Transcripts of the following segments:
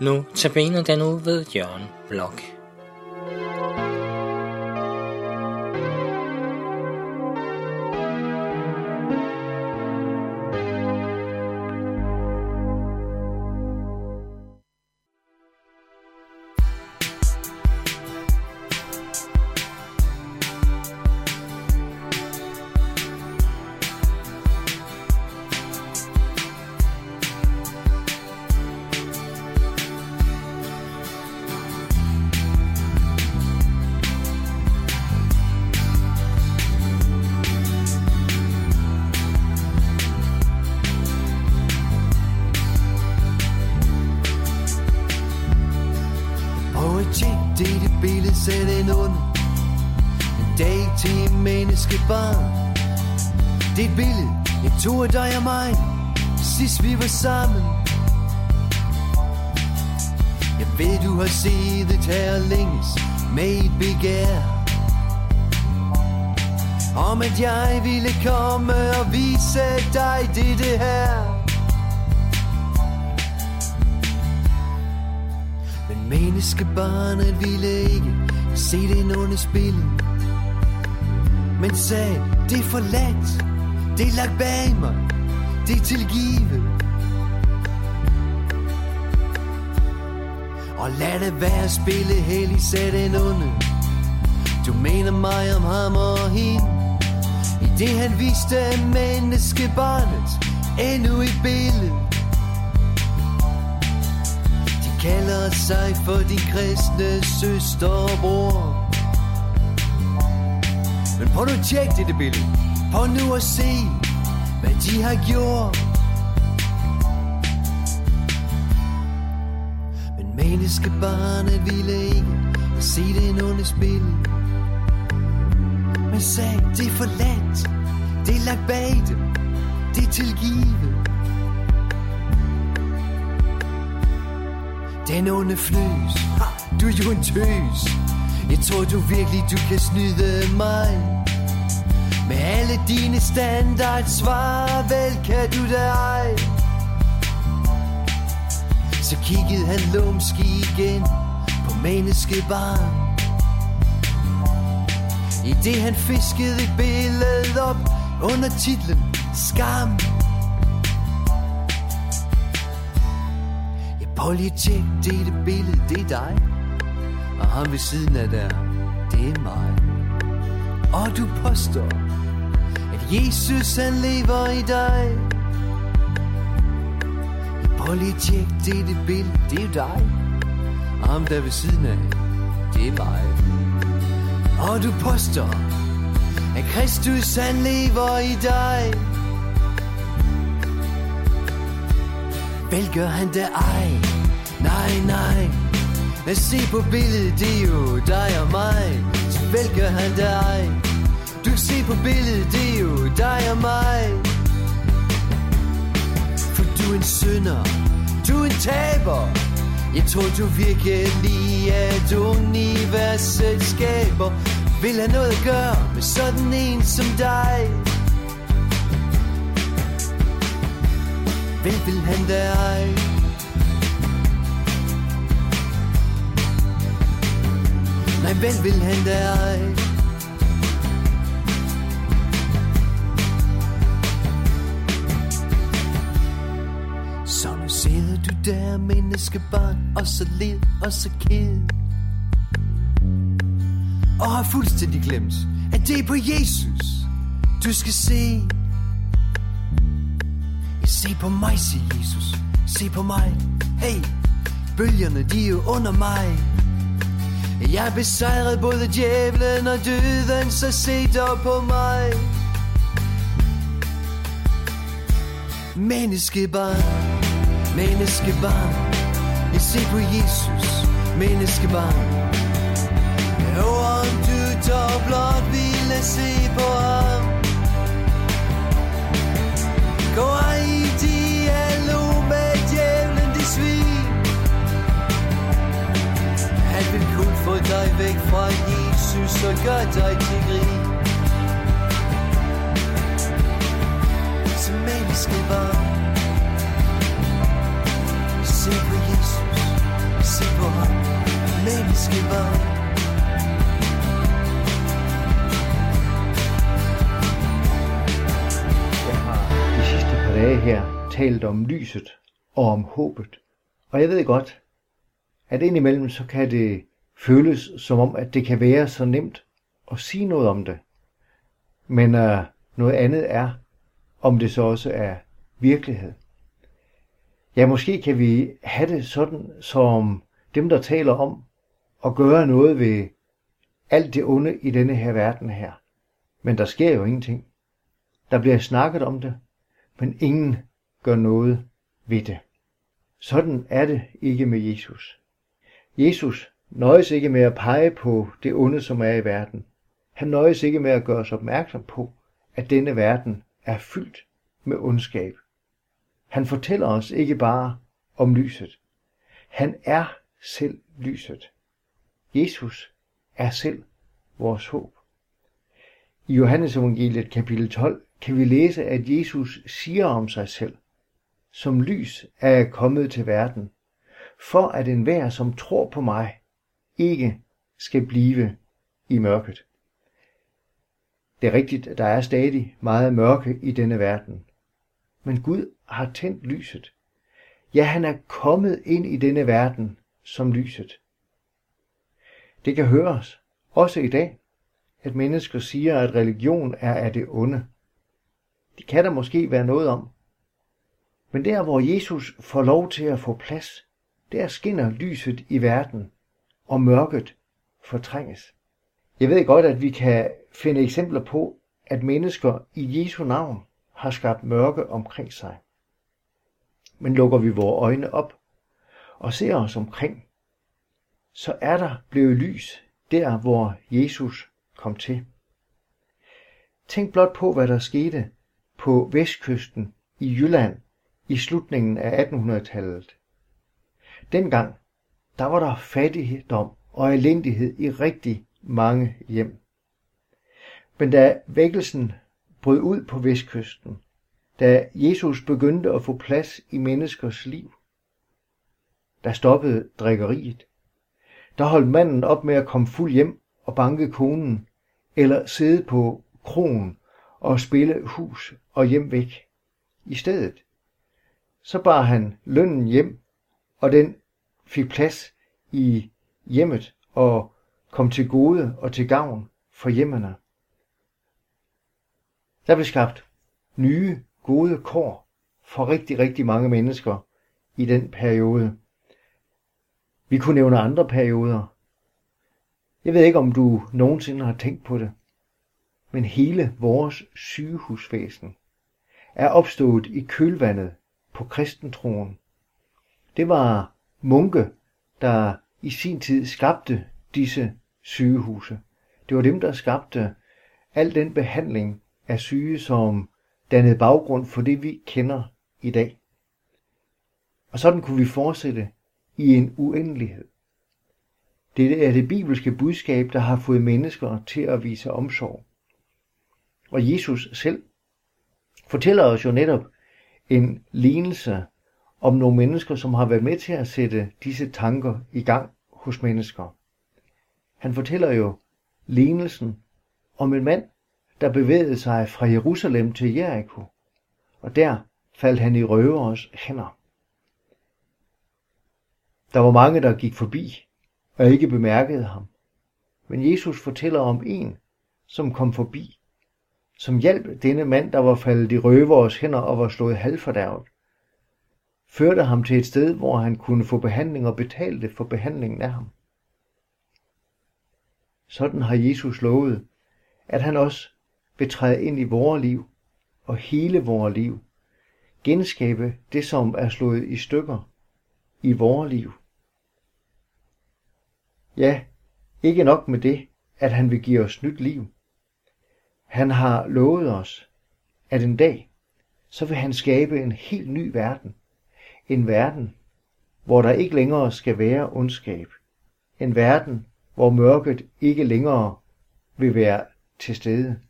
Nu tabiner den ud ved Jørgen Blok. Tit i det billede sæt en ond En dag til en menneskebarn. Det er et billede, jeg tog af dig og mig Sidst vi var sammen. Jeg ved du har siddet her længes Med et begær. Om at jeg ville komme og vise dig det her. Menneskebarnet ville ikke se den onde spil Men sagde, det er forladt. Det er lagt bag mig. Det er tilgivet. Og lad det være at spille hellig Sæt den onde. Du mener mig om ham og hende. I det han viste menneskebarnet Endnu et billede kalder sig for de kristne søster og bror. Men prøv nu at tjekke dette billede. Prøv nu at se, hvad de har gjort. Men menneskebarnet ville ikke se det onde spil. Men sagde, det er forladt. Det er lagt bag dem. Det er tilgivet. Den onde fnøs ha, Du er jo en tøs. Jeg tror du virkelig du kan snyde mig. Med alle dine standard svar Vel kan du da ej. Så kiggede han lumsk igen På menneskebarn. I det han fiskede et billede op Under titlen Skam. Prøv lige at tjek det er det billede, det er dig. Og ham ved siden af der, det er mig. Og du påstår At Jesus han lever i dig. Prøv lige at tjek det er det billede, det er dig. Og ham der ved siden af, det er mig. Og du påstår At Kristus han lever i dig. Vel gør han det? Ej Nej, nej. Men se på billedet, det er jo dig og mig. Så vel gør han det ej. Du kan se på billedet, det er jo dig og mig. For du er en synder Du er en taber. Jeg tror du virkelig at universet skaber Vil have noget at gøre med sådan en som dig. Hvem vil han dig? Nej, hvem vil han dig? Så nu sidder du der, menneskebarn, og så led og så ked. Og har fuldstændig glemt, at det er på Jesus, du skal se. Se på mig, siger Jesus. Se på mig. Hey, bølgerne, de er under mig. Jeg besejrede både djævlen og døden, så se dog på mig. Menneskebarn, menneskebarn. Se på Jesus, menneskebarn. Væk fra Jesus og gør dig til grin. Som menneskebarn Se på Jesus Se på ham, menneske var. Jeg har de sidste par dage her talt om lyset og om håbet. Og jeg ved godt, at indimellem så kan det føles som om, at det kan være så nemt at sige noget om det. Men øh, noget andet er, om det så også er virkelighed. Ja, måske kan vi have det sådan, som dem, der taler om at gøre noget ved alt det onde i denne her verden her. Men der sker jo ingenting. Der bliver snakket om det, men ingen gør noget ved det. Sådan er det ikke med Jesus. Jesus nøjes ikke med at pege på det onde, som er i verden. Han nøjes ikke med at gøre os opmærksom på, at denne verden er fyldt med ondskab. Han fortæller os ikke bare om lyset. Han er selv lyset. Jesus er selv vores håb. I Johannes evangeliet kapitel 12 kan vi læse, at Jesus siger om sig selv, som lys er jeg kommet til verden, for at enhver, som tror på mig, ikke skal blive i mørket. Det er rigtigt, at der er stadig meget mørke i denne verden. Men Gud har tændt lyset. Ja, han er kommet ind i denne verden som lyset. Det kan høres, også i dag, at mennesker siger, at religion er af det onde. Det kan der måske være noget om. Men der, hvor Jesus får lov til at få plads, der skinner lyset i verden, og mørket fortrænges. Jeg ved godt, at vi kan finde eksempler på, at mennesker i Jesu navn har skabt mørke omkring sig. Men lukker vi vores øjne op og ser os omkring, så er der blevet lys der, hvor Jesus kom til. Tænk blot på, hvad der skete på vestkysten i Jylland i slutningen af 1800-tallet. Dengang, der var der fattigdom og elendighed i rigtig mange hjem. Men da vækkelsen brød ud på vestkysten, da Jesus begyndte at få plads i menneskers liv, der stoppede drikkeriet. Der holdt manden op med at komme fuld hjem og banke konen, eller sidde på kronen og spille hus og hjem væk. I stedet, så bar han lønnen hjem, og den fik plads i hjemmet og kom til gode og til gavn for hjemmene. Der blev skabt nye, gode kår for rigtig, rigtig mange mennesker i den periode. Vi kunne nævne andre perioder. Jeg ved ikke, om du nogensinde har tænkt på det, men hele vores sygehusvæsen er opstået i kølvandet på kristentroen. Det var munke, der i sin tid skabte disse sygehuse. Det var dem, der skabte al den behandling af syge, som dannede baggrund for det, vi kender i dag. Og sådan kunne vi fortsætte i en uendelighed. Det er det bibelske budskab, der har fået mennesker til at vise omsorg. Og Jesus selv fortæller os jo netop en lignelse om nogle mennesker, som har været med til at sætte disse tanker i gang hos mennesker. Han fortæller jo lignelsen om en mand, der bevægede sig fra Jerusalem til Jericho, og der faldt han i røveres hænder. Der var mange, der gik forbi og ikke bemærkede ham. Men Jesus fortæller om en, som kom forbi, som hjalp denne mand, der var faldet i røveres hænder og var slået halvfordærvet, førte ham til et sted, hvor han kunne få behandling og betalte for behandlingen af ham. Sådan har Jesus lovet, at han også vil træde ind i vores liv og hele vores liv, genskabe det, som er slået i stykker i vores liv. Ja, ikke nok med det, at han vil give os nyt liv. Han har lovet os, at en dag, så vil han skabe en helt ny verden. En verden, hvor der ikke længere skal være ondskab. En verden, hvor mørket ikke længere vil være til stede.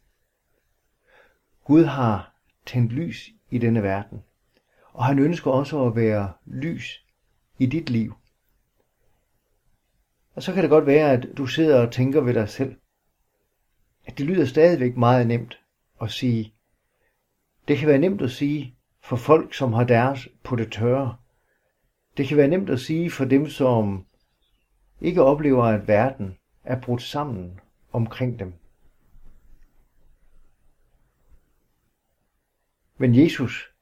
Gud har tændt lys i denne verden, og han ønsker også at være lys i dit liv. Og så kan det godt være, at du sidder og tænker ved dig selv, at det lyder stadigvæk meget nemt at sige. Det kan være nemt at sige for folk, som har deres på det tørre. Det kan være nemt at sige for dem, som ikke oplever, at verden er brudt sammen omkring dem. Men Jesus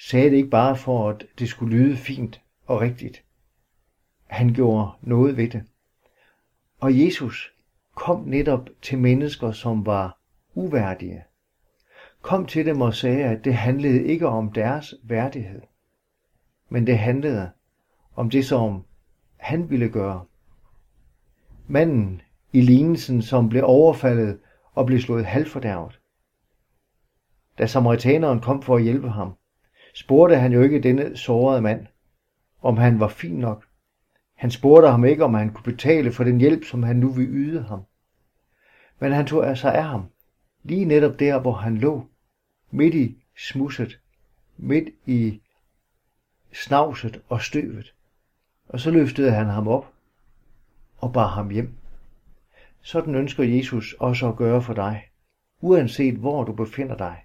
sagde det ikke bare for, at det skulle lyde fint og rigtigt. Han gjorde noget ved det. Og Jesus kom netop til mennesker, som var uværdige. Kom til dem og sagde, at det handlede ikke om deres værdighed, men det handlede om det, som han ville gøre. Manden i lignelsen, som blev overfaldet og blev slået halvfordærvet. Da samaritaneren kom for at hjælpe ham, spurgte han jo ikke denne sårede mand, om han var fin nok. Han spurgte ham ikke, om han kunne betale for den hjælp, som han nu ville yde ham. Men han tog altså af ham, lige netop der, hvor han lå, midt i smusset, midt i snavset og støvet. Og så løftede han ham op og bar ham hjem. Sådan ønsker Jesus også at gøre for dig. Uanset hvor du befinder dig,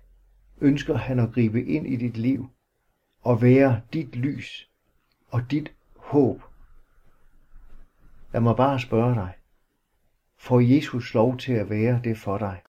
ønsker han at gribe ind i dit liv og være dit lys og dit håb. Lad mig bare spørge dig. Får Jesus lov til at være det for dig?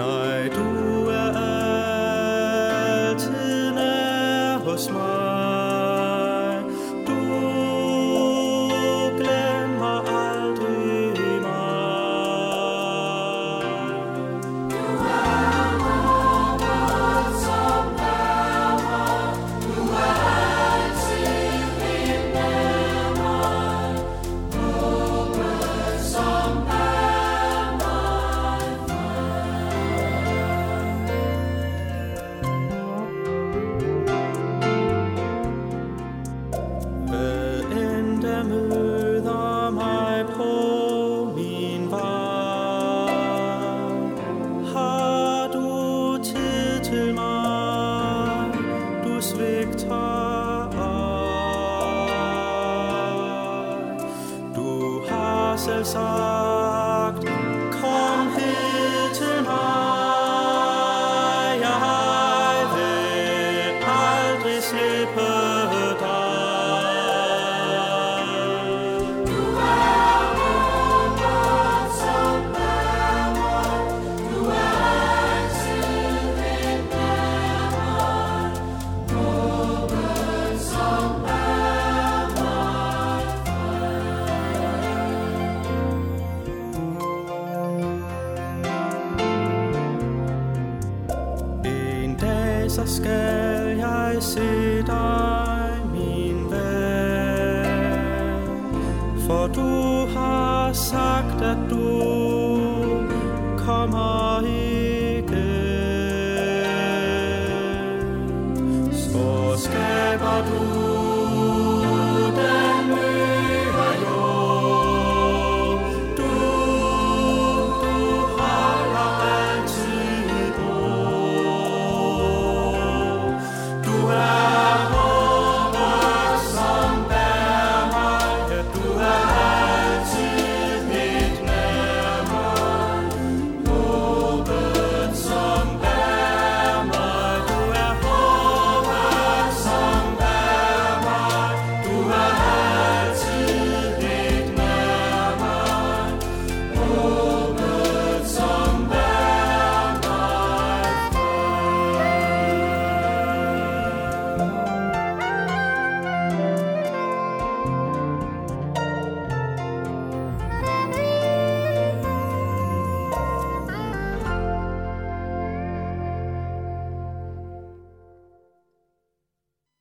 Nej, så skal jeg se dig, min ven, for du har sagt, at du